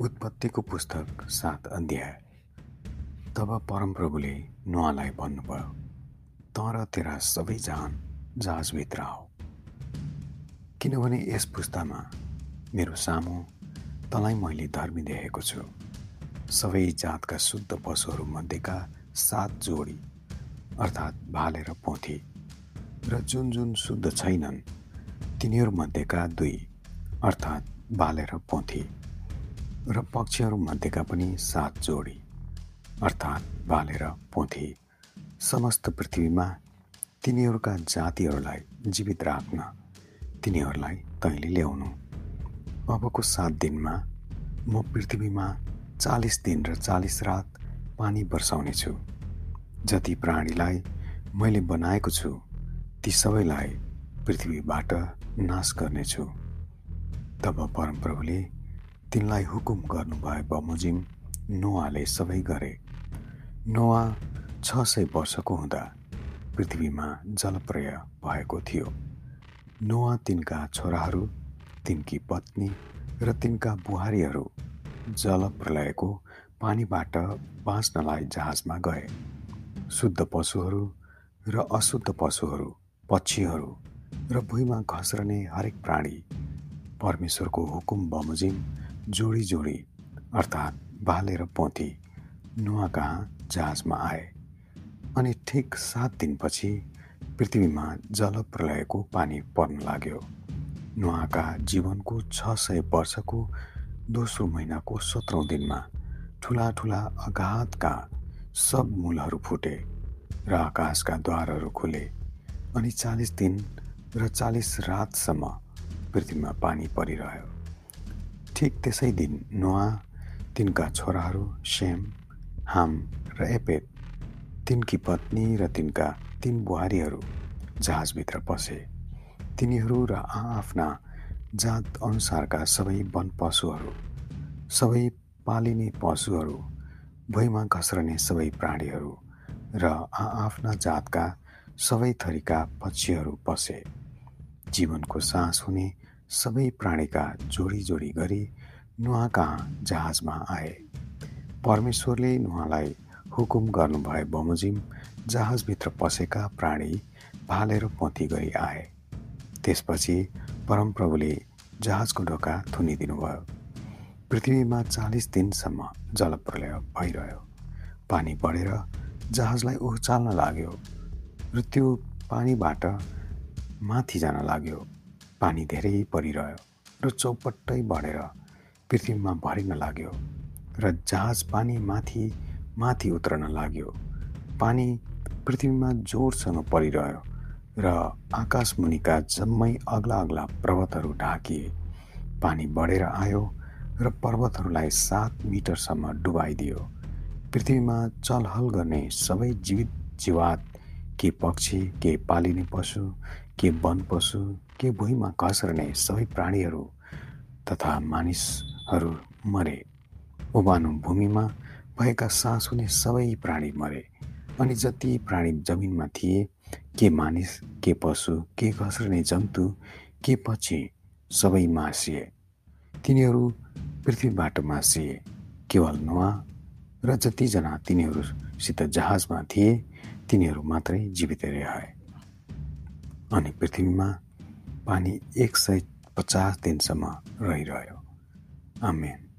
उत्पत्तिको पुस्तक सात अध्याय। तब परमप्रभुले नुहालाई भन्नुभयो तर तेरा सबै जान जहाजभित्र आऊ किनभने यस पुस्तामा मेरो सामु तँलाई मैले धर्मी देखेको छु। सबै जातका शुद्ध पशुहरूमध्येका सात जोडी अर्थात् भाले र पोथी र जुन जुन शुद्ध छैनन् तिनीहरूमध्येका दुई अर्थात् बाले र पोथी। र पक्षीहरूमध्येका पनि सात जोडी अर्थात् बालेर पोथी समस्त पृथ्वीमा तिनीहरूका जातिहरूलाई जीवित राख्न तिनीहरूलाई तैँले ल्याउनु। अबको सात दिनमा म पृथ्वीमा चालिस दिन र चालिस रात पानी वर्षाउने छु जति प्राणीलाई मैले बनाएको छु ती सबैलाई पृथ्वीबाट नाश गर्नेछु। तब परमप्रभुले तिनलाई हुकुम गर्नुभए बमोजिम। नोवाले सबै गरे। नोवा छ सय वर्षको हुँदा पृथ्वीमा जलप्रय भएको थियो। नोवा तिनका छोराहरू तिनकी पत्नी र तिनका बुहारीहरू जलप्रलयको पानीबाट बाँच्नलाई जहाजमा गए। शुद्ध पशुहरू र अशुद्ध पशुहरू पक्षीहरू र भुइँमा घस्रने हरेक प्राणी परमेश्वरको हुकुम बमोजिम जोडी जोडी अर्थात् बाले र पोथी नुवा जहाजमा आए। अनि ठिक सात दिनपछि पृथ्वीमा जल प्रलयको पानी पर्न लाग्यो। नुहाका जीवनको छ सय वर्षको दोस्रो महिनाको सत्रौँ दिनमा ठुला ठुला अगाधका सब मूलहरू फुटे र आकाशका द्वारहरू खुले अनि चालिस दिन र चालिस रातसम्म पृथ्वीमा पानी परिरह्यो। ठिक त्यसै दिन नुवा तिनका छोराहरू सेम हाम र एपेट तिनकी पत्नी र तिनका तिन बुहारीहरू जहाजभित्र पसे। तिनीहरू र आफ्ना जात अनुसारका सबै वन पशुहरू सबै पालिने पशुहरू भुइँमा घस्रने सबै प्राणीहरू र आफ्ना जातका सबै थरीका पक्षीहरू पसे। जीवनको सास हुने सबै प्राणीका जोडी जोडी गरी नुहा कहाँ जहाजमा आए। परमेश्वरले नुहालाई हुकुम गर्नुभए बमोजिम जहाजभित्र पसेका प्राणी भालेर पोथी गरी आए। त्यसपछि परमप्रभुले जहाजको ढोका थुनिदिनुभयो। पृथ्वीमा चालिस दिनसम्म जलप्रलय भइरह्यो। पानी बढेर जहाजलाई उचाल्न लाग्यो। र त्यो पानीबाट माथि जान लाग्यो। पानी धेरै परिरह्यो र चौपट्टै बढेर पृथ्वीमा भरिन लाग्यो र जहाज पानी माथि माथि उत्रन लाग्यो। पानी पृथ्वीमा जोडसँग परिरह्यो र आकाश मुनिका जम्मै अग्ला अग्ला पर्वतहरू ढाकिए। पानी बढेर आयो र पर्वतहरूलाई सात मिटरसम्म डुबाइदियो। पृथ्वीमा चलहल गर्ने सबै जीवित जीवात के पक्षी के पालिने पशु के वन पशु के भुइँमा घस्रने सबै प्राणीहरू तथा मानिसहरू मरे। उभानो भूमिमा भएका सास हुने सबै प्राणी मरे अनि जति प्राणी जमिनमा थिए के मानिस के पशु के घस्रने जन्तु के पक्षी सबै मासिए। तिनीहरू पृथ्वीबाट मासिए। केवल नुवा र जतिजना तिनीहरूसित जहाजमा थिए तिनीहरू मात्रै जीवित रहे। अनि पृथ्वीमा पानी एक सय पचास दिनसम्म रहिरह्यो। आमेन।